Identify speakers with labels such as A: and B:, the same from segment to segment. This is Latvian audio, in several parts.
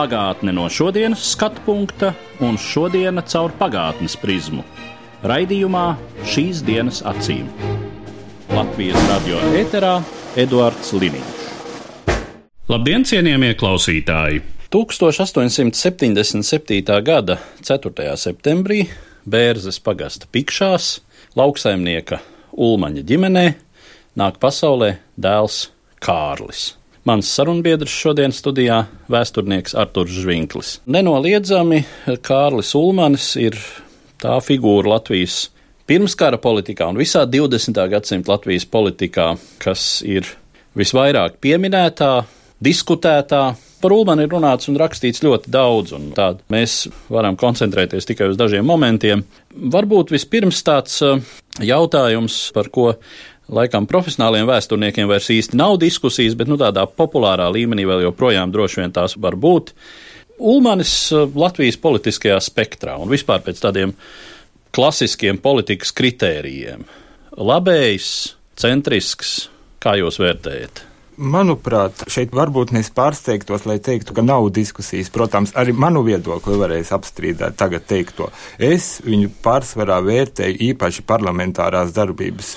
A: Pagātne no šodienas skatu punkta un šodienas caur pagātnes prizmu. Raidījumā šīs dienas acīm. Latvijas radio eterā Eduards Liniņš. Labdien, cienījamie klausītāji! 1877. gada 4. septembrī Bērzes pagasta pikšās lauksaimnieka Ulmaņa ģimenē nāk pasaulē dēls Kārlis. Mans sarunbiedrs šodien studijā - vēsturnieks Arturs Zvinklis. Nenoliedzami Kārlis Ulmanis ir tā figūra Latvijas pirmskara politikā un visā 20. gadsimta Latvijas politikā, kas ir visvairāk pieminētā, diskutētā. Par Ulmanu ir runāts un rakstīts ļoti daudz, un tādā mēs varam koncentrēties tikai uz dažiem momentiem. Varbūt vispirms tāds uh, jautājums, par ko laikam profesionāliem vēsturniekiem vairs īsti nav diskusijas, bet nu, tādā populārā līmenī vēl joprojām droši vien tās var būt. Ulmanis uh, Latvijas politiskajā spektrā un vispār pēc tādiem klasiskiem politikas kritērijiem - labējs, centrisks, kā jūs vērtējat?
B: Manuprāt, šeit varbūt mēs pārsteigtos, lai teiktu, ka nav diskusijas. Protams, arī manu viedokli varēs apstrīdēt tagad teikto. Es viņu pārsvarā vērtēju īpaši parlamentārās darbības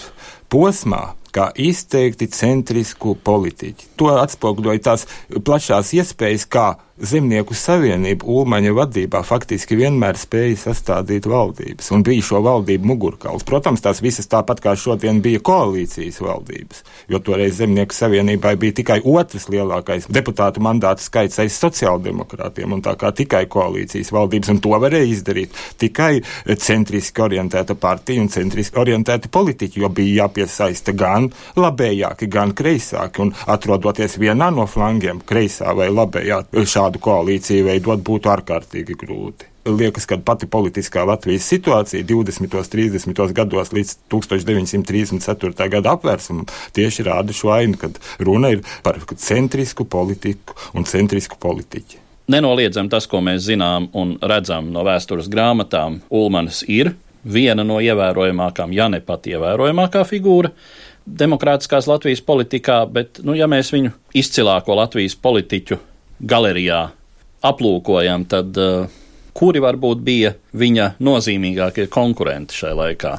B: posmā kā izteikti centrisku politiķi. To atspoguļoja tās plašās iespējas, kā Zemnieku savienība Ulmaņa vadībā faktiski vienmēr spēja sastādīt valdības un bija šo valdību mugurkauls. Protams, tās visas tāpat kā šodien bija koalīcijas valdības, jo toreiz Zemnieku savienībai bija tikai otrs lielākais deputātu mandātu skaits aiz sociāldemokrātiem un tā kā tikai koalīcijas valdības, un to varēja izdarīt tikai centriski orientēta partija un centriski orientēti politiķi, jo bija jāpiesaista gan labējāki, gan kreisāki, un atrodoties vienā no flangiem, kreisā vai labējā, šādu koalīciju veidot būtu ārkārtīgi grūti. Liekas, ka pati politiskā Latvijas situācija 20. un 30. gados līdz 1934. gada apvērsumam tieši rāda šo ainu, kad runa ir par centrisku politiku un centrisku politiķi.
A: Nenoliedzam tas, ko mēs zinām un redzam no vēstures grāmatām. Ulmans ir viena no ievērojamākām, ja ne pat ievērojamākā figūra demokrātiskās Latvijas politikā, bet, nu, ja mēs viņu izcilāko Latvijas politiķu galerijā aplūkojam, tad uh, kuri varbūt bija viņa nozīmīgākie konkurenti šajā laikā?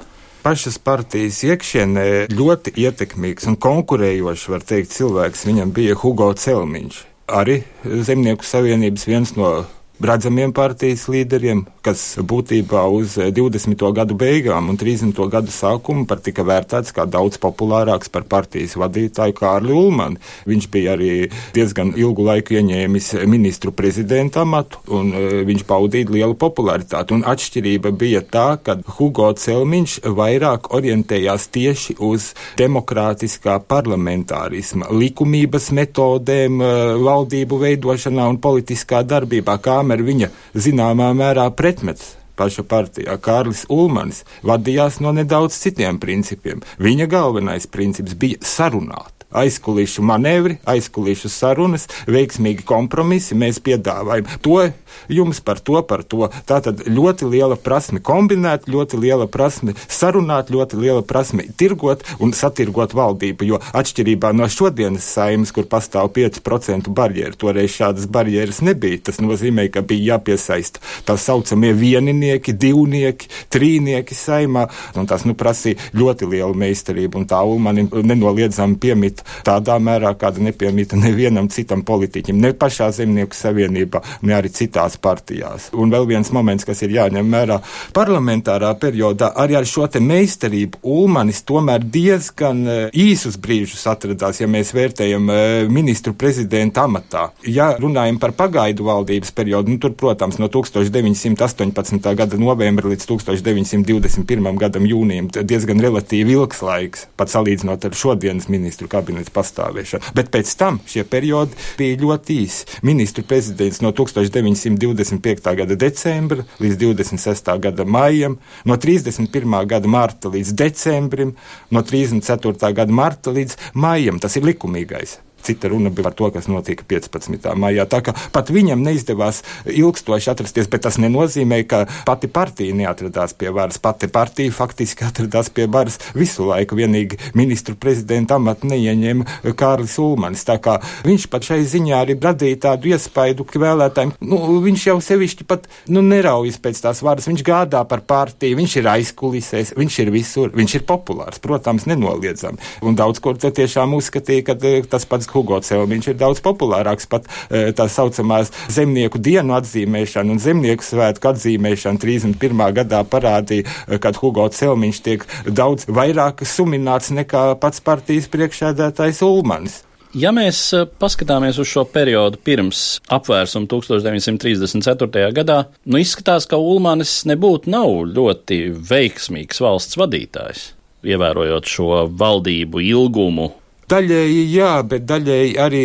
B: pašas partijas iekšienē ļoti ietekmīgs un konkurējošs, var teikt, cilvēks viņam bija Hugo Celmiņš. Arī Zemnieku savienības viens no redzamiem partijas līderiem, kas būtībā uz 20. gadu beigām un 30. gadu sākumu par tika vērtēts kā daudz populārāks par partijas vadītāju Kārli Ulmani. Viņš bija arī diezgan ilgu laiku ieņēmis ministru prezidenta amatu, un e, viņš baudīja lielu popularitāti. Un atšķirība bija tā, ka Hugo Celmiņš vairāk orientējās tieši uz demokrātiskā parlamentārisma, likumības metodēm, e, valdību veidošanā un politiskā darbībā, kā tomēr viņa zināmā mērā pretmets paša partijā, Kārlis Ulmanis, vadījās no nedaudz citiem principiem. Viņa galvenais princips bija sarunāt aizkulisku manevri, aizkulisku sarunas, veiksmīgi kompromisi. Mēs piedāvājam to jums par to, par to. Tā tad ļoti liela prasme kombinēt, ļoti liela prasme sarunāt, ļoti liela prasme tirgot un satirgot valdību. Jo atšķirībā no šodienas saimas, kur pastāv 5% barjeru, toreiz šādas barjeras nebija. Tas nozīmē, ka bija jāpiesaista tā saucamie vieninieki, divnieki, trīnieki saimā. Un tas nu, prasīja ļoti lielu meistarību, un tā Ulmanim nenoliedzami piemīt tādā mērā, kāda nepiemīta nevienam citam politiķim, ne pašā zemnieku savienībā, ne arī citās partijās. Un vēl viens moments, kas ir jāņem vērā parlamentārā periodā, arī ar šo te meistarību Ulmanis tomēr diezgan e, īsus brīžus atradās, ja mēs vērtējam e, ministru prezidenta amatā. Ja runājam par pagaidu valdības periodu, nu tur, protams, no 1918. gada novembra līdz 1921. gadam jūnijam diezgan relatīvi ilgs laiks, pat salīdzinot ar šodienas ministru kabinetu kabinets pastāvēšanu. Bet pēc tam šie periodi bija ļoti īsi. Ministru prezidents no 1925. gada decembra līdz 26. gada maijam, no 31. gada marta līdz decembrim, no 34. gada marta līdz maijam. Tas ir likumīgais. Cita runa bija par to, kas notika 15. maijā. Tā kā pat viņam neizdevās ilgstoši atrasties, bet tas nenozīmē, ka pati partija neatradās pie varas. Pati partija faktiski atradās pie varas visu laiku. Vienīgi ministru prezidenta amatu neieņēma Kārlis Ulmanis. Tā kā viņš pat šai ziņā arī radīja tādu iespaidu, ka vēlētājiem, nu, viņš jau sevišķi pat, nu, neraujas pēc tās varas. Viņš gādā par partiju, viņš ir aizkulisēs, viņš ir visur, viņš ir populārs, protams, nenoliedzami. Un daudz kur tiešām uzskatīja, ka eh, tas pats Hugo Celmiņš ir daudz populārāks. Pat e, tā saucamās zemnieku dienu atzīmēšana un zemnieku svētku atzīmēšana 31. gadā parādīja, e, ka Hugo Celmiņš tiek daudz vairāk sumināts nekā pats partijas priekšsēdētājs Ulmans.
A: Ja mēs e, paskatāmies uz šo periodu pirms apvērsuma 1934. gadā, nu izskatās, ka Ulmanis nebūtu nav ļoti veiksmīgs valsts vadītājs, ievērojot šo valdību ilgumu
B: Daļēji jā, bet daļēji arī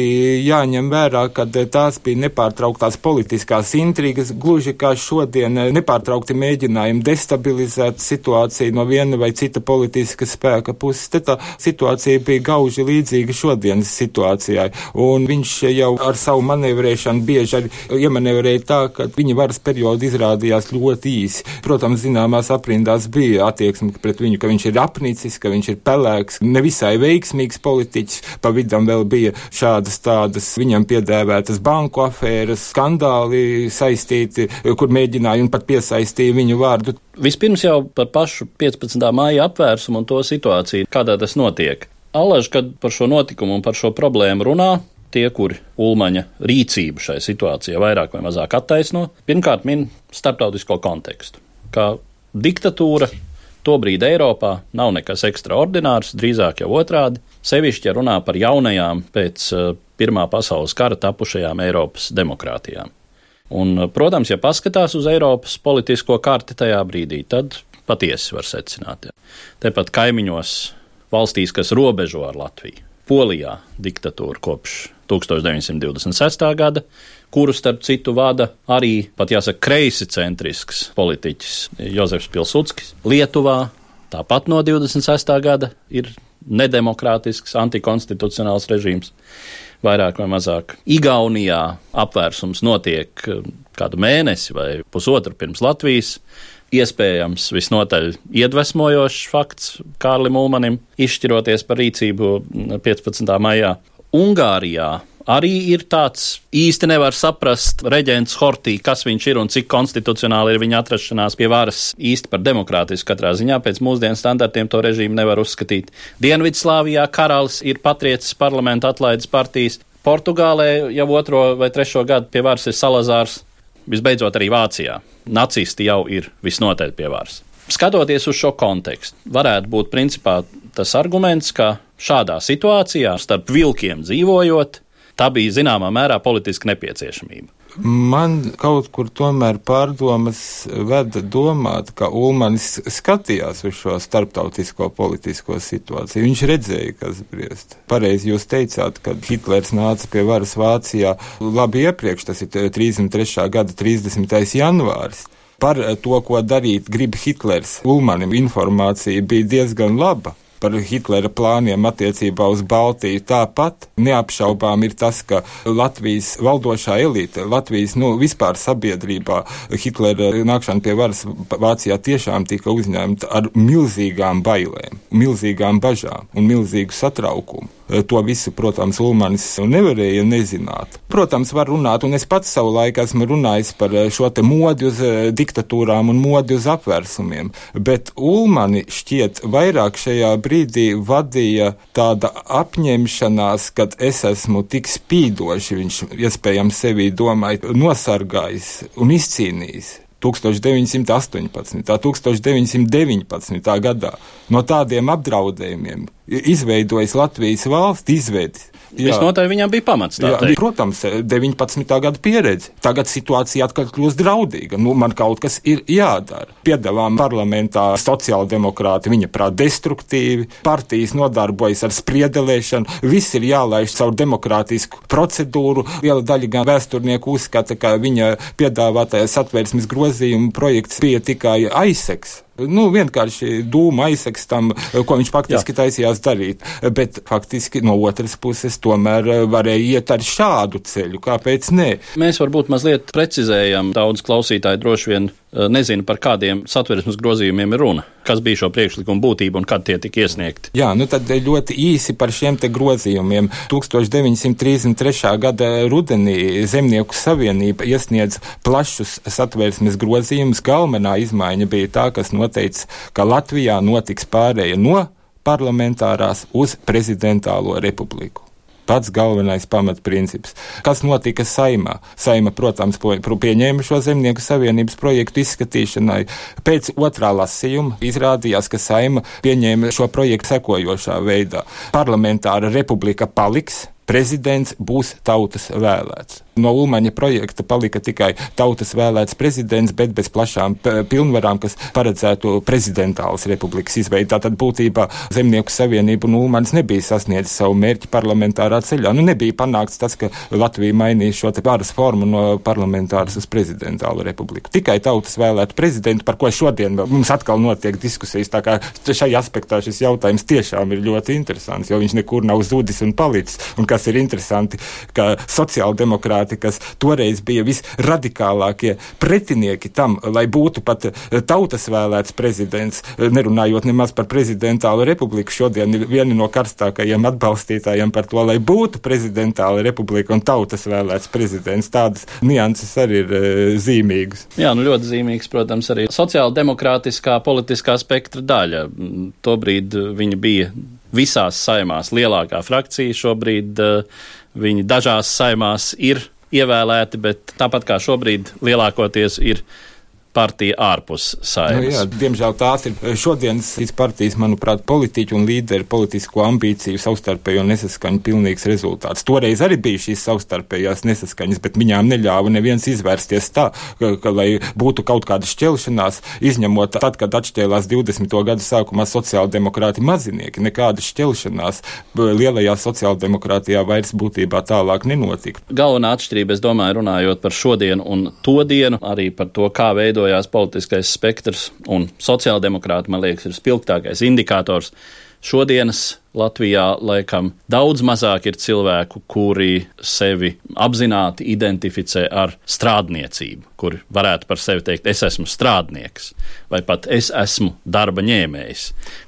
B: jāņem vērā, ka tās bija nepārtrauktās politiskās intrigas, gluži kā šodien nepārtraukti mēģinājumi destabilizēt situāciju no viena vai cita politiska spēka puses. Te tā situācija bija gauži līdzīga šodienas situācijai, un viņš jau ar savu manevrēšanu bieži arī iemanevrēja tā, ka viņa varas perioda izrādījās ļoti īsi. Protams, zināmās aprindās bija attieksme pret viņu, ka viņš ir apnicis, ka viņš ir pelēks, nevisai veiksmīgs politiķis politiķis. Pa vidam vēl bija šādas tādas viņam piedēvētas banku afēras, skandāli saistīti, kur mēģināja un pat piesaistīja viņu vārdu.
A: Vispirms jau par pašu 15. māja apvērsumu un to situāciju, kādā tas notiek. Alaž, kad par šo notikumu un par šo problēmu runā, tie, kuri Ulmaņa rīcību šai situācijai vairāk vai mazāk attaisno, pirmkārt min starptautisko kontekstu. Kā diktatūra Tobrīd Eiropā nav nekas ekstraordinārs, drīzāk jau otrādi, sevišķi ja runā par jaunajām pēc uh, Pirmā pasaules kara tapušajām Eiropas demokrātijām. Un, uh, protams, ja paskatās uz Eiropas politisko karti tajā brīdī, tad patiesi var secināt. Ja. Tepat kaimiņos valstīs, kas robežo ar Latviju, Polijā diktatūra kopš 1926. gada, kuru starp citu vada arī, pat jāsaka, kreisi centrisks politiķis Jozefs Pilsudskis. Lietuvā tāpat no 26. gada ir nedemokrātisks, antikonstitucionāls režīms. Vairāk vai mazāk. Igaunijā apvērsums notiek eh, kādu mēnesi vai pusotru pirms Latvijas. Iespējams, visnotaļ iedvesmojošs fakts Kārlim Ulmanim, izšķiroties par rīcību 15. maijā. Ungārijā arī ir tāds īsti nevar saprast reģents Hortī, kas viņš ir un cik konstitucionāli ir viņa atrašanās pie varas īsti par demokrātisku katrā ziņā. Pēc mūsdienu standartiem to režīmu nevar uzskatīt. Dienvidslāvijā karalis ir patriecis parlamenta atlaides partijas. Portugālē jau otro vai trešo gadu pie varas ir Salazārs. Visbeidzot, arī Vācijā nacisti jau ir visnotaļ pie varas. Skatoties uz šo kontekstu, varētu būt principā tas arguments, ka šādā situācijā starp vilkiem dzīvojot, tā bija zināmā mērā politiska nepieciešamība.
B: Man kaut kur tomēr pārdomas veda domāt, ka Ulmanis skatījās uz šo starptautisko politisko situāciju. Viņš redzēja, kas briest. Pareizi jūs teicāt, ka Hitlers nāca pie varas Vācijā labi iepriekš, tas ir 33. gada 30. janvāris. Par to, ko darīt grib Hitlers, Ulmanim informācija bija diezgan laba par Hitlera plāniem attiecībā uz Baltiju. Tāpat neapšaubām ir tas, ka Latvijas valdošā elite, Latvijas nu, vispār sabiedrībā Hitlera nākšana pie varas Vācijā tiešām tika uzņemta ar milzīgām bailēm, milzīgām bažām un milzīgu satraukumu. To visu, protams, Ulmanis nevarēja nezināt. Protams, var runāt, un es pats savu laiku esmu runājis par šo te modi uz eh, diktatūrām un modi uz apvērsumiem, bet Ulmani šķiet vairāk šajā brīdī vadīja tāda apņemšanās, ka es esmu tik spīdoši, viņš iespējams sevī domāja, nosargājis un izcīnījis 1918. 1919. gadā no tādiem apdraudējumiem izveidojas Latvijas valsts izveidi.
A: Visnotaļ viņam bija pamats.
B: Jā, protams, 19. gada pieredze. Tagad situācija atkal kļūst draudīga. Nu, man kaut kas ir jādara. Piedāvām parlamentā sociāldemokrāti, viņa prāt, destruktīvi, partijas nodarbojas ar spriedelēšanu, viss ir jālaiž caur demokrātisku procedūru. Liela daļa gan vēsturnieku uzskata, ka viņa piedāvātais satversmes grozījuma projekts bija tikai aizseks nu, vienkārši dūma aizseks tam, ko viņš faktiski Jā. taisījās darīt. Bet faktiski no otras puses tomēr eh, varēja iet ar šādu ceļu. Kāpēc ne?
A: Mēs varbūt mazliet precizējam. Daudz klausītāji droši vien Eh, nezinu, par kādiem satversmes grozījumiem ir runa, kas bija šo priekšlikumu būtība un kad tie tika iesniegti.
B: Jā, nu tad ļoti īsi par šiem te grozījumiem. 1933. gada rudenī Zemnieku savienība iesniedz plašus satversmes grozījumus. Galvenā izmaiņa bija tā, kas noteica, ka Latvijā notiks pārēja no parlamentārās uz prezidentālo republiku pats galvenais pamatprincips. Kas notika saimā? Saima, protams, pieņēma šo zemnieku savienības projektu izskatīšanai. Pēc otrā lasījuma izrādījās, ka saima pieņēma šo projektu sekojošā veidā. Parlamentāra republika paliks, prezidents būs tautas vēlēts no Ulmaņa projekta palika tikai tautas vēlēts prezidents, bet bez plašām pilnvarām, kas paredzētu prezidentālas republikas izveidi. Tātad būtībā Zemnieku savienība un Ulmanis nebija sasniedzis savu mērķi parlamentārā ceļā. Nu, nebija panākts tas, ka Latvija mainīja šo te varas formu no parlamentāras uz prezidentālu republiku. Tikai tautas vēlētu prezidentu, par ko šodien mums atkal notiek diskusijas. Tā kā šajā aspektā šis jautājums tiešām ir ļoti interesants, jo viņš nekur nav zudis un palicis. Un kas ir interesanti, ka sociāldemokrāti demokrāti, kas toreiz bija visradikālākie pretinieki tam, lai būtu pat eh, tautas vēlēts prezidents, eh, nerunājot nemaz par prezidentālu republiku, šodien ir vieni no karstākajiem atbalstītājiem par to, lai būtu prezidentāla republika un tautas vēlēts prezidents. Tādas nianses arī ir e, zīmīgas.
A: Jā, nu ļoti zīmīgs, protams, arī sociāla demokrātiskā politiskā spektra daļa. Tobrīd viņi bija visās saimās lielākā frakcija, šobrīd uh, viņi dažās saimās ir ievēlēti, bet tāpat kā šobrīd lielākoties ir partija ārpus saimnes. Nu, jā,
B: diemžēl tās ir šodienas partijas, manuprāt, politiķu un līderu politisko ambīciju savstarpējo nesaskaņu pilnīgs rezultāts. Toreiz arī bija šīs savstarpējās nesaskaņas, bet viņām neļāva neviens izvērsties tā, ka, ka lai būtu kaut kāda šķelšanās, izņemot tad, kad atšķēlās 20. gadu sākumā sociāldemokrāti mazinieki, nekāda šķelšanās lielajā sociāldemokrātijā vairs būtībā tālāk nenotika.
A: Galvenā atšķirība, es domāju, runājot par šodienu un to dienu, arī par to, kā veidot veidojās politiskais spektrs, un sociāldemokrāti, man liekas, ir spilgtākais indikators. Šodienas Latvijā laikam daudz mazāk ir cilvēku, kuri sevi apzināti identificē ar strādniecību, kuri varētu par sevi teikt, es esmu strādnieks, vai pat es esmu darba ņēmējs,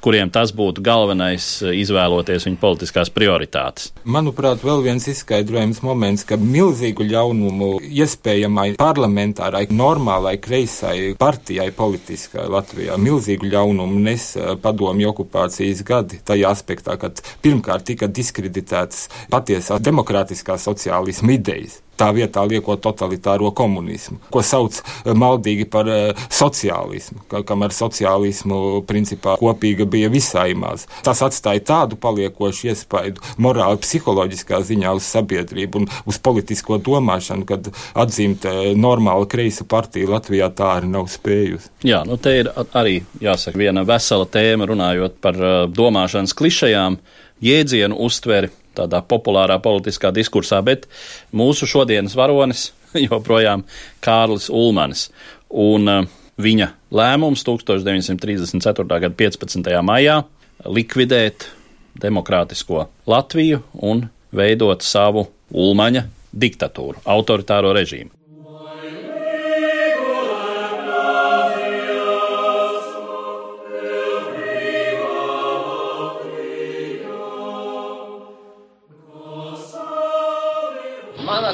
A: kuriem tas būtu galvenais izvēloties viņu politiskās prioritātes.
B: Manuprāt, vēl viens izskaidrojums moments, ka milzīgu ļaunumu iespējamai parlamentārai, normālai kreisai partijai politiskai Latvijā milzīgu ļaunumu nes padomju okupācijas gadi tajā aspektā tā, kad pirmkārt tika diskreditētas patiesās demokrātiskās sociālisma idejas tā vietā lieko totalitāro komunismu, ko sauc eh, maldīgi par uh, sociālismu, ka, kamēr sociālismu principā kopīga bija visai maz. Tas atstāja tādu paliekošu iespaidu morāli, psiholoģiskā ziņā uz sabiedrību un uz politisko domāšanu, kad atzīmt uh, normāla kreisa partija Latvijā tā arī nav spējusi.
A: Jā, nu te ir arī jāsaka viena vesela tēma runājot par domāšanas klišajām, jēdzienu uztveri tādā populārā politiskā diskursā, bet mūsu šodienas varonis joprojām Kārlis Ulmanis. Un uh, viņa lēmums 1934. gada 15. maijā likvidēt demokrātisko Latviju un veidot savu Ulmaņa diktatūru, autoritāro režīmu.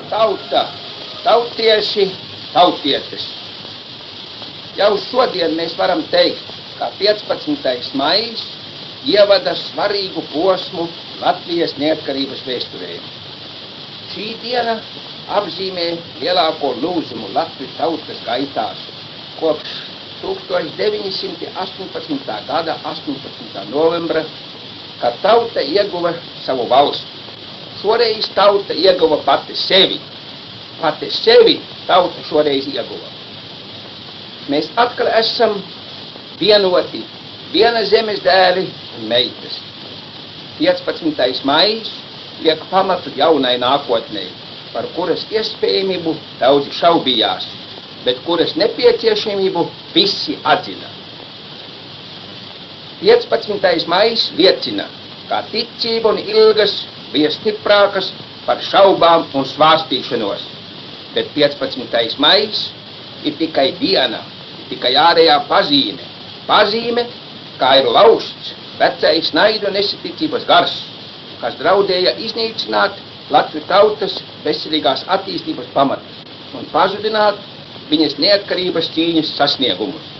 C: Tauta, tautieši, tautietes. Jau šodien mēs varam teikt, ka 15. maijs ievada svarīgu posmu Latvijas neatkarības vēsturē. Šī diena apzīmē lielāko lūzumu Latvijas tautas gaitās kopš 1918. gada 18. novembra, kad tauta ieguva savu valsti. Šoreiz tauta ieguva pati sevi. Pati sevi tauta šoreiz ieguva. Mēs atkal esam vienoti, viena zemes dēli un meitas. 15. maijs liek pamatu jaunai nākotnē, par kuras iespējamību daudzi šaubījās, bet kuras nepieciešamību visi atzina. 15. maijs liecina, ka ticība un ilgas bija stiprākas par šaubām un svārstīšanos, bet 15. maijs ir tikai diena, tikai ārējā pazīme, pazīme, kā ir lausts vecais naidu nesaticības gars, kas draudēja iznīcināt Latvijas tautas veselīgās attīstības pamatus un pazudināt viņas neatkarības cīņas sasniegumus.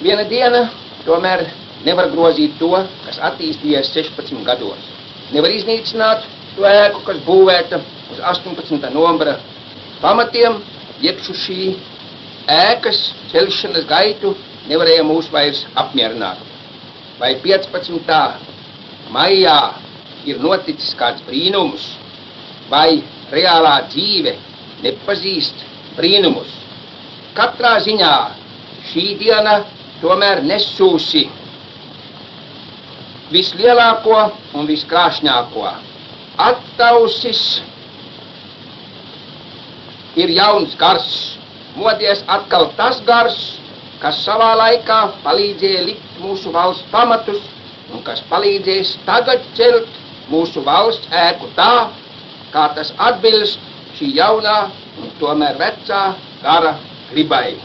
C: Viena diena tomēr nevar grozīt to, kas attīstījies 16 gados. Nevar iznīcināt to ēku, kas būvēta uz 18. novembra pamatiem, jeb šī ēkas celšanas gaitu nevarēja mūs vairs apmierināt. Vai 15. maijā ir noticis kāds brīnums, vai reālā dzīve nepazīst brīnumus. Katrā ziņā šī diena tomēr nesūsi vislielāko un viskrāšņāko. Attausis ir jauns gars, modies atkal tas gars, kas savā laikā palīdzēja likt mūsu valsts pamatus un kas palīdzēs tagad celt mūsu valsts ēku tā, kā tas atbilst šī jaunā un tomēr vecā gara gribai.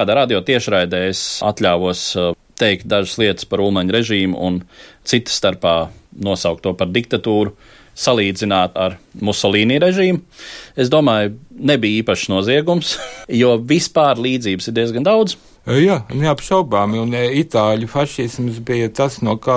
A: Kādā radio tiešraidē es atļāvos uh, teikt dažas lietas par Ulmaņa režīmu un citas starpā nosaukt to par diktatūru, salīdzināt ar Musolīni režīmu. Es domāju, nebija īpašs noziegums, jo vispār līdzības ir diezgan daudz.
B: Jā, neapšaubāmi. Un itāļu fašisms bija tas, no kā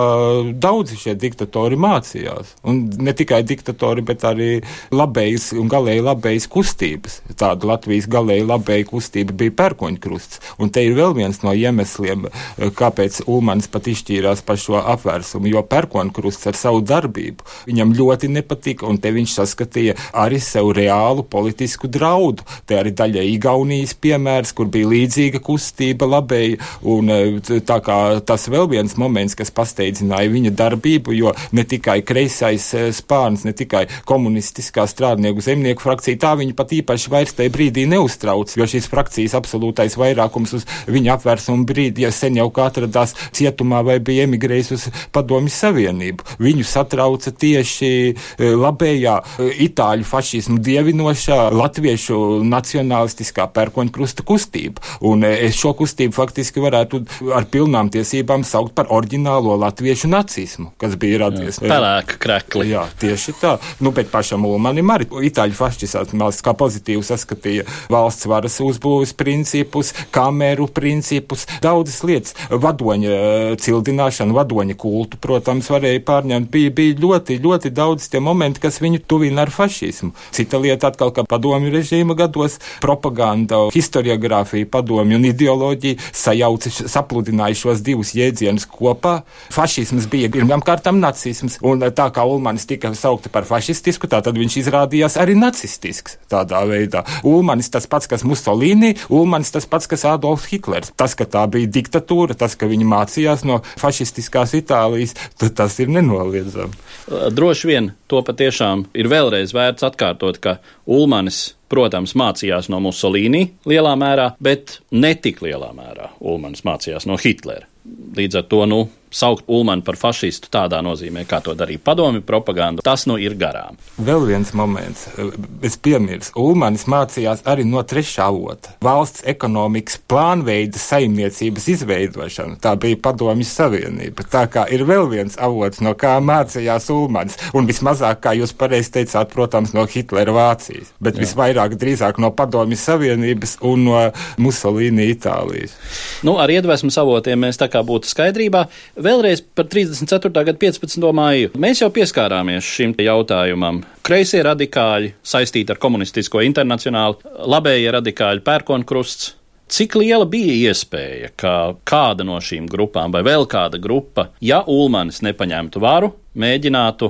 B: daudzi šie diktatori mācījās. Un ne tikai diktatori, bet arī labējas un galēji labējas kustības. Tāda Latvijas galēji labēja kustība bija pērkoņkrusts. Un te ir vēl viens no iemesliem, kāpēc Ulmans pat izšķīrās par šo apvērsumu, jo pērkoņkrusts ar savu darbību viņam ļoti nepatika, un te viņš saskatīja arī sev reālu politisku draudu. Te arī daļai Igaunijas piemērs, kur bija līdzīga kustība kustība labēja, un e, tā kā tas vēl viens moments, kas pasteidzināja viņa darbību, jo ne tikai kreisais e, spārns, ne tikai komunistiskā strādnieku zemnieku frakcija, tā viņa pat īpaši vairs tajā brīdī neuztrauc, jo šīs frakcijas absolūtais vairākums uz viņa apvērsumu brīdi, ja sen jau kā atradās cietumā vai bija emigrējis uz Padomju Savienību. Viņu satrauca tieši e, labējā itāļu fašismu dievinošā latviešu nacionālistiskā pērkoņkrusta kustība. Un es šo kustību faktiski varētu ar pilnām tiesībām saukt par oriģinālo latviešu nacismu, kas bija radies.
A: Pelēka krekli.
B: Jā, tieši tā. Nu, bet pašam Ulmanim arī itāļu fašisms kā pozitīvi saskatīja valsts varas uzbūves principus, kameru principus, daudzas lietas. Vadoņa eh, cildināšana, vadoņa kultu, protams, varēja pārņemt. Bija, bija ļoti, ļoti daudz tie momenti, kas viņu tuvina ar fašismu. Cita lieta atkal, ka padomju režīma gados propaganda, historiografija, padomju un ideoloģija ideoloģija sajauca, sapludināja šos divus jēdzienus kopā. Fašisms bija pirmkārt nacisms, un tā kā Ulmanis tika saukta par fašistisku, tā tad viņš izrādījās arī nacistisks tādā veidā. Ulmanis tas pats, kas Musolīni, Ulmanis tas pats, kas Adolfs Hitlers. Tas, ka tā bija diktatūra, tas, ka viņi mācījās no fašistiskās Itālijas, tas ir nenoliedzami.
A: Droši vien to patiešām ir vēlreiz vērts atkārtot, ka Ulmanis protams, mācījās no Musolīni lielā mērā, bet ne tik lielā mērā Ulmans mācījās no Hitlera. Līdz ar to nu, saukt Ulmanu par fašistu tādā nozīmē, kā to darīja padomju propaganda, tas nu ir garām.
B: Vēl viens moments, es piemirstu, Ulmanis mācījās arī no trešā avota - valsts ekonomikas plānveida saimniecības izveidošana. Tā bija padomju savienība. Tā kā ir vēl viens avots, no kā mācījās Ulmanis, un vismazāk, kā jūs pareizi teicāt, protams, no Hitlera Vācijas, bet Jā. visvairāk drīzāk no padomju savienības un no Musolīni Itālijas.
A: Nu, ar iedvesmas avotiem mēs tā kā būtu skaidrībā. Vēlreiz par 34. gada 15. māju. Mēs jau pieskārāmies šim jautājumam. Kreisie radikāļi saistīti ar komunistisko internacionālu, labējie radikāļi pērkonkrusts. Cik liela bija iespēja, ka kāda no šīm grupām vai vēl kāda grupa, ja Ulmanis nepaņemtu varu, mēģinātu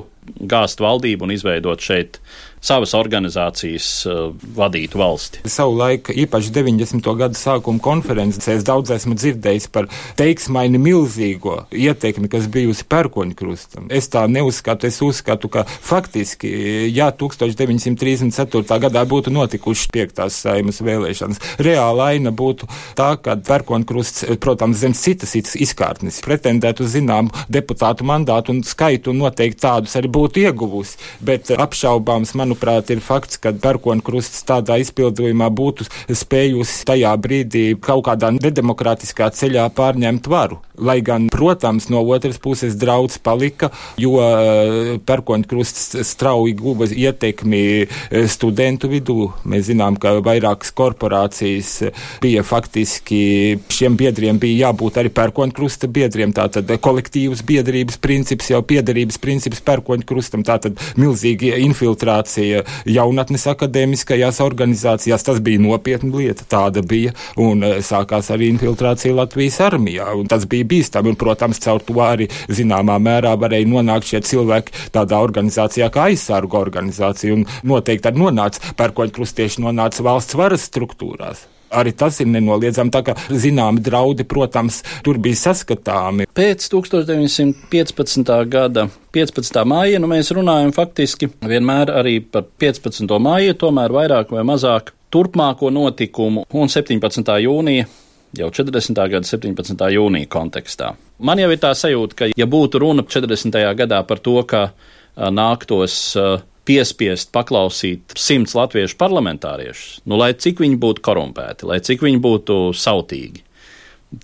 A: gāzt valdību un izveidot šeit savas organizācijas uh, vadītu valsti.
B: Savu laiku, īpaši 90. gadu sākuma konferencēs, daudz esmu dzirdējis par teiksmaini milzīgo ietekmi, kas bijusi pērkoņu krustam. Es tā neuzskatu, es uzskatu, ka faktiski, ja 1934. gadā būtu notikušas piektās saimas vēlēšanas, reāla aina būtu tā, ka pērkoņu krusts, protams, zem citas izkārtnes pretendētu uz zināmu deputātu mandātu un skaitu un noteikti tādus arī būtu ieguvusi, bet apšaubāms, manuprāt, manuprāt, ir fakts, ka Berkonkrusts tādā izpildījumā būtu spējusi tajā brīdī kaut kādā nedemokrātiskā ceļā pārņemt varu. Lai gan, protams, no otras puses draudz palika, jo eh, Berkonkrusts strauji guva ietekmi eh, studentu vidū. Mēs zinām, ka vairākas korporācijas bija faktiski šiem biedriem bija jābūt arī Berkonkrusta biedriem. Tātad kolektīvas biedrības princips jau piederības princips Berkonkrustam, tātad milzīga infiltrācija jaunatnes akadēmiskajās organizācijās. Tas bija nopietna lieta, tāda bija. Un sākās arī infiltrācija Latvijas armijā. Tas bija bīstami. Un, protams, caur to arī zināmā mērā varēja nonākt šie cilvēki tādā organizācijā kā aizsargu organizācija. Un noteikti arī nonāca pērkoņkrustieši nonāca valsts varas struktūrās arī tas ir nenoliedzami. Tā kā zināmi draudi, protams, tur bija saskatāmi.
A: Pēc 1915. gada 15. māja nu mēs runājam faktiski vienmēr arī par 15. māju, tomēr vairāk vai mazāk turpmāko notikumu un 17. jūnija jau 40. gada 17. jūnija kontekstā. Man jau ir tā sajūta, ka, ja būtu runa 40. gadā par to, ka nāktos piespiest paklausīt simts latviešu parlamentāriešus, nu, lai cik viņi būtu korumpēti, lai cik viņi būtu sautīgi.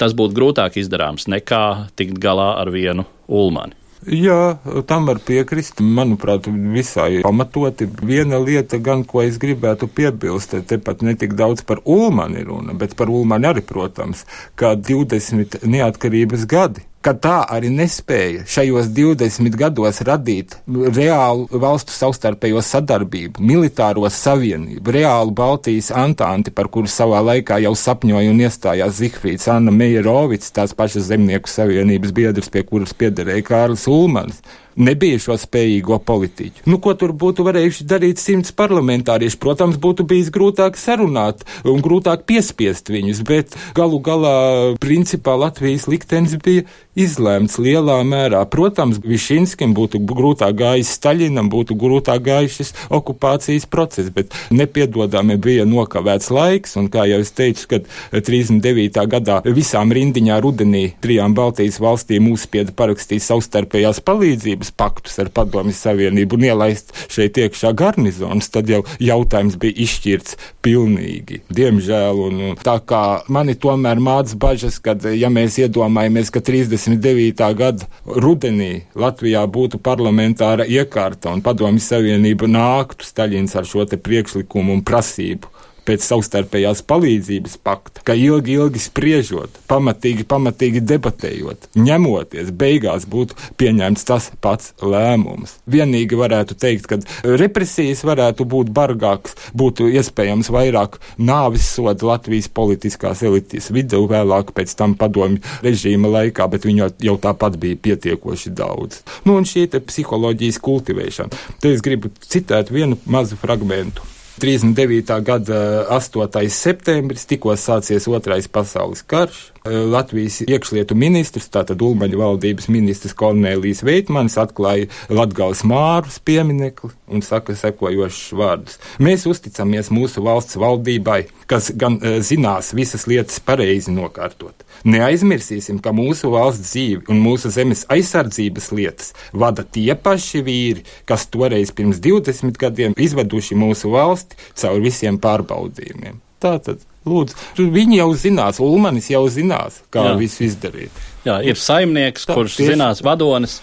A: Tas būtu grūtāk izdarāms nekā tikt galā ar vienu ulmani.
B: Jā, tam var piekrist. Manuprāt, visai pamatoti. Viena lieta, gan, ko es gribētu piebilst, te pat netik daudz par Ulmani runa, bet par Ulmani arī, protams, kā 20 neatkarības gadi ka tā arī nespēja šajos 20 gados radīt reālu valstu savstarpējo sadarbību, militāro savienību, reālu Baltijas antanti, par kuru savā laikā jau sapņoja un iestājās Zihfrīds, Anna Meierovics, tās pašas zemnieku savienības biedrs, pie kuras piederēja Kārlis Ulmans nebija šo spējīgo politiķu. Nu, ko tur būtu varējuši darīt simts parlamentārieši? Protams, būtu bijis grūtāk sarunāt un grūtāk piespiest viņus, bet galu galā principā Latvijas liktenis bija izlēmts lielā mērā. Protams, Višinskim būtu grūtāk gājis Staļinam, būtu grūtāk gājis šis okupācijas process, bet nepiedodami bija nokavēts laiks, un kā jau es teicu, kad 39. gadā visām rindiņā rudenī trijām Baltijas valstīm uzspieda parakstīt savstarpējās palīdzības sadarbības paktus ar Padomju Savienību un ielaist šeit iekšā garnizonus, tad jau jautājums bija izšķirts pilnīgi. Diemžēl, un tā kā mani tomēr māca bažas, kad, ja mēs iedomājamies, ka 39. gada rudenī Latvijā būtu parlamentāra iekārta un Padomju Savienība nāktu Staļins ar šo te priekšlikumu un prasību pēc savstarpējās palīdzības pakta, ka ilgi, ilgi spriežot, pamatīgi, pamatīgi debatējot, ņemoties, beigās būtu pieņemts tas pats lēmums. Vienīgi varētu teikt, ka represijas varētu būt bargākas, būtu iespējams vairāk nāvis soda Latvijas politiskās elites vidū, vēlāk pēc tam padomju režīma laikā, bet viņu jau tāpat bija pietiekoši daudz. Nu, un šī psiholoģijas kultivēšana. Te es gribu citēt vienu mazu fragmentu. 39. gada 8. septembris, tikko sācies otrais pasaules karš. Latvijas iekšlietu ministrs, tātad Ulmaņa valdības ministrs Kornēlijs Veitmanis atklāja Latgales Mārus pieminekli un saka sekojošus vārdus. Mēs uzticamies mūsu valsts valdībai, kas gan e, zinās visas lietas pareizi nokārtot. Neaizmirsīsim, ka mūsu valsts dzīve un mūsu zemes aizsardzības lietas vada tie paši vīri, kas toreiz pirms 20 gadiem izveduši mūsu valsti caur visiem pārbaudījumiem. Tātad Lūdzu, viņi jau zinās, Ulmanis jau zinās, kā Jā. visu izdarīt.
A: Jā, ir saimnieks, tā, kurš tieši... zinās vadonis,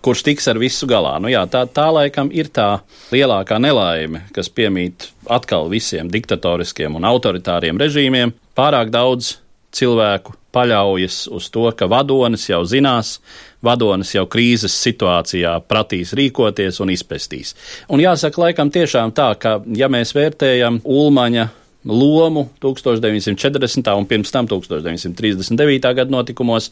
A: kurš tiks ar visu galā. Nu, jā, tā, tā laikam ir tā lielākā nelaime, kas piemīt atkal visiem diktatoriskiem un autoritāriem režīmiem. Pārāk daudz cilvēku paļaujas uz to, ka vadonis jau zinās, vadonis jau krīzes situācijā pratīs rīkoties un izpestīs. Un jāsaka, laikam tiešām tā, ka ja mēs vērtējam Ulmaņa lomu 1940. un pirms tam 1939. gada notikumos.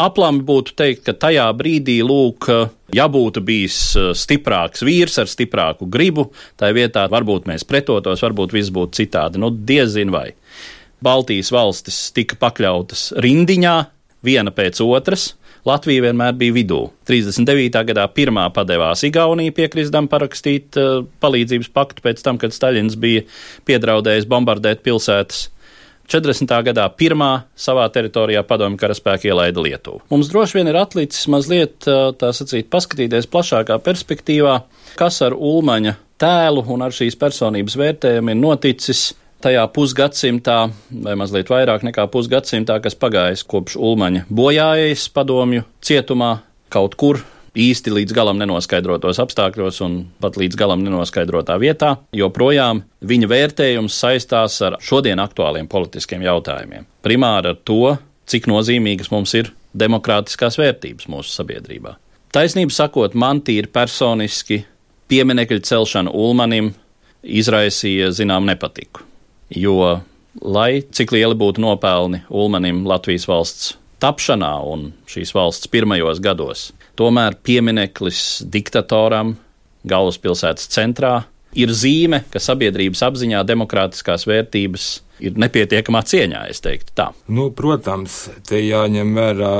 A: Aplami būtu teikt, ka tajā brīdī, lūk, ja būtu bijis uh, stiprāks vīrs ar stiprāku gribu, tā vietā varbūt mēs pretotos, varbūt viss būtu citādi. Nu, diezin vai. Baltijas valstis tika pakļautas rindiņā, viena pēc otras, Latvija vienmēr bija vidū. 39. gadā pirmā padevās Igaunija piekristam parakstīt uh, palīdzības paktu pēc tam, kad Staļins bija piedraudējis bombardēt pilsētas. 40. gadā pirmā savā teritorijā padomju karaspēka ielaida Lietuvu. Mums droši vien ir atlicis mazliet, uh, tā sacīt, paskatīties plašākā perspektīvā, kas ar Ulmaņa tēlu un ar šīs personības vērtējumu ir noticis tajā pusgadsimtā, vai mazliet vairāk nekā pusgadsimtā, kas pagājis kopš Ulmaņa bojājas padomju cietumā kaut kur. Īsti līdz galam nenoskaidrotos apstākļos un pat līdz galam nenoskaidrotā vietā, joprojām viņa vērtējums saistās ar šodien aktuāliem politiskiem jautājumiem. Primāri ar to, cik nozīmīgas mums ir demokrātiskās vērtības mūsu sabiedrībā. Taisnību sakot, man tīri personiski pieminekļu celšana Ulmanim izraisīja zinām nepatiku jo, lai cik lieli būtu nopelni Ulmanim Latvijas valsts tapšanā un šīs valsts pirmajos gados, tomēr piemineklis diktatoram galvaspilsētas centrā ir zīme, ka sabiedrības apziņā demokrātiskās vērtības ir nepietiekamā cieņā, es teiktu tā.
B: Nu, protams, te jāņem vērā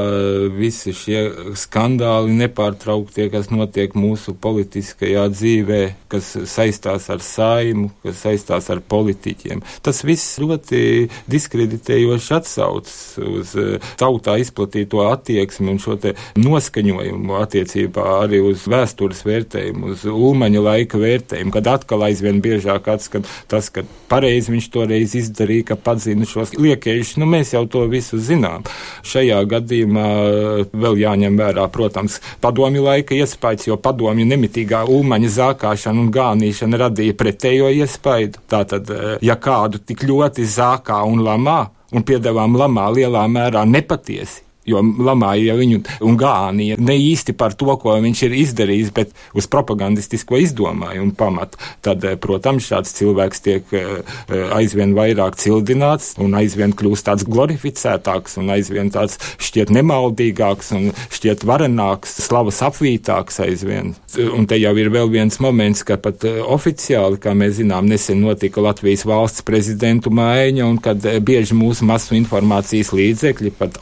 B: visi šie skandāli nepārtrauktie, kas notiek mūsu politiskajā dzīvē, kas saistās ar saimu, kas saistās ar politiķiem. Tas viss ļoti diskreditējoši atsaucas uz eh, tautā izplatīto attieksmi un šo te noskaņojumu attiecībā arī uz vēstures vērtējumu, uz ulmaņa laika vērtējumu, kad atkal aizvien biežāk atskat tas, ka pareizi viņš toreiz izdarīja arī, ka padzina šos liekējušus. Nu, mēs jau to visu zinām. Šajā gadījumā eh, vēl jāņem vērā, protams, padomju laika iespējas, jo padomju nemitīgā ulmaņa zākāšana un gānīšana radīja pretējo iespēju. Tātad, eh, ja kādu tik ļoti zākā un lamā, un piedāvām lamā lielā mērā nepatiesi, jo lamāja viņu un gānīja ne īsti par to, ko viņš ir izdarījis, bet uz propagandistisko izdomājumu pamatu. Tad, eh, protams, šāds cilvēks tiek eh, eh, aizvien vairāk cildināts un aizvien kļūst tāds glorificētāks un aizvien tāds šķiet nemaldīgāks un šķiet varenāks, slavas apvītāks aizvien. Un te jau ir vēl viens moments, ka pat oficiāli, kā mēs zinām, nesen notika Latvijas valsts prezidentu maiņa un kad bieži mūsu masu informācijas līdzekļi pat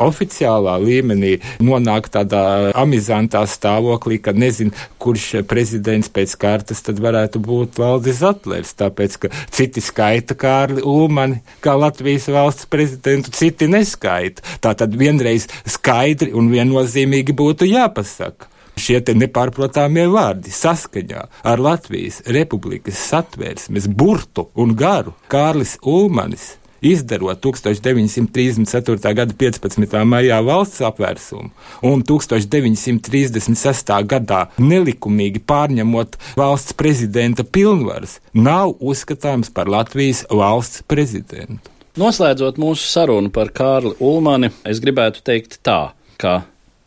B: oficiālā līmenī nonāk tādā amizantā stāvoklī, ka nezinu, kurš prezidents pēc kārtas tad varētu būt Valdis Zatlers, tāpēc, ka citi skaita Kārli Ulmani kā Latvijas valsts prezidentu, citi neskaita. Tā tad vienreiz skaidri un viennozīmīgi būtu jāpasaka šie nepārprotamie vārdi saskaņā ar Latvijas Republikas satvērsmes burtu un garu Kārlis Ulmanis izdarot 1934. gada 15. maijā valsts apvērsumu un 1936. gadā nelikumīgi pārņemot valsts prezidenta pilnvaras, nav uzskatāms par Latvijas valsts prezidentu.
A: Noslēdzot mūsu sarunu par Kārli Ulmani, es gribētu teikt tā, ka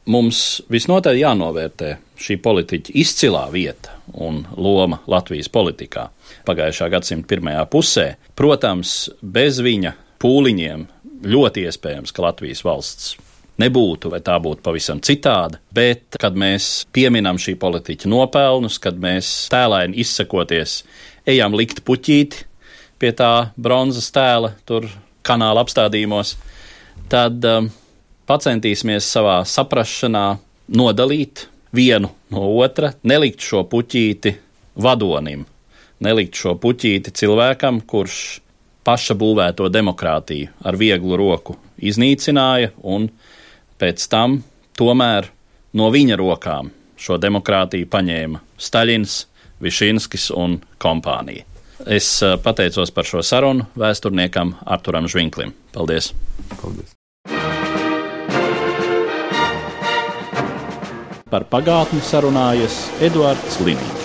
A: mums visnotaļ jānovērtē šī politiķa izcilā vieta un loma Latvijas politikā pagājušā gadsimta pirmajā pusē. Protams, bez viņa pūliņiem ļoti iespējams, ka Latvijas valsts nebūtu, vai tā būtu pavisam citāda. Bet, kad mēs pieminam šī politiķa nopelnus, kad mēs tēlēni izsakoties, ejam likt puķīti pie tā bronzas tēla, tur kanāla apstādījumos, tad um, centīsimies savā saprašanā nodalīt vienu no otra, nelikt šo puķīti vadonim, nelikt šo puķīti cilvēkam, kurš paša būvēto demokrātiju ar vieglu roku iznīcināja un pēc tam tomēr no viņa rokām šo demokrātiju paņēma Staļins, Višinskis un kompānija. Es uh, pateicos par šo sarunu vēsturniekam Arturam Žvinklim. Paldies!
B: Paldies!
A: Par pagātni sarunājas Eduards Līniju.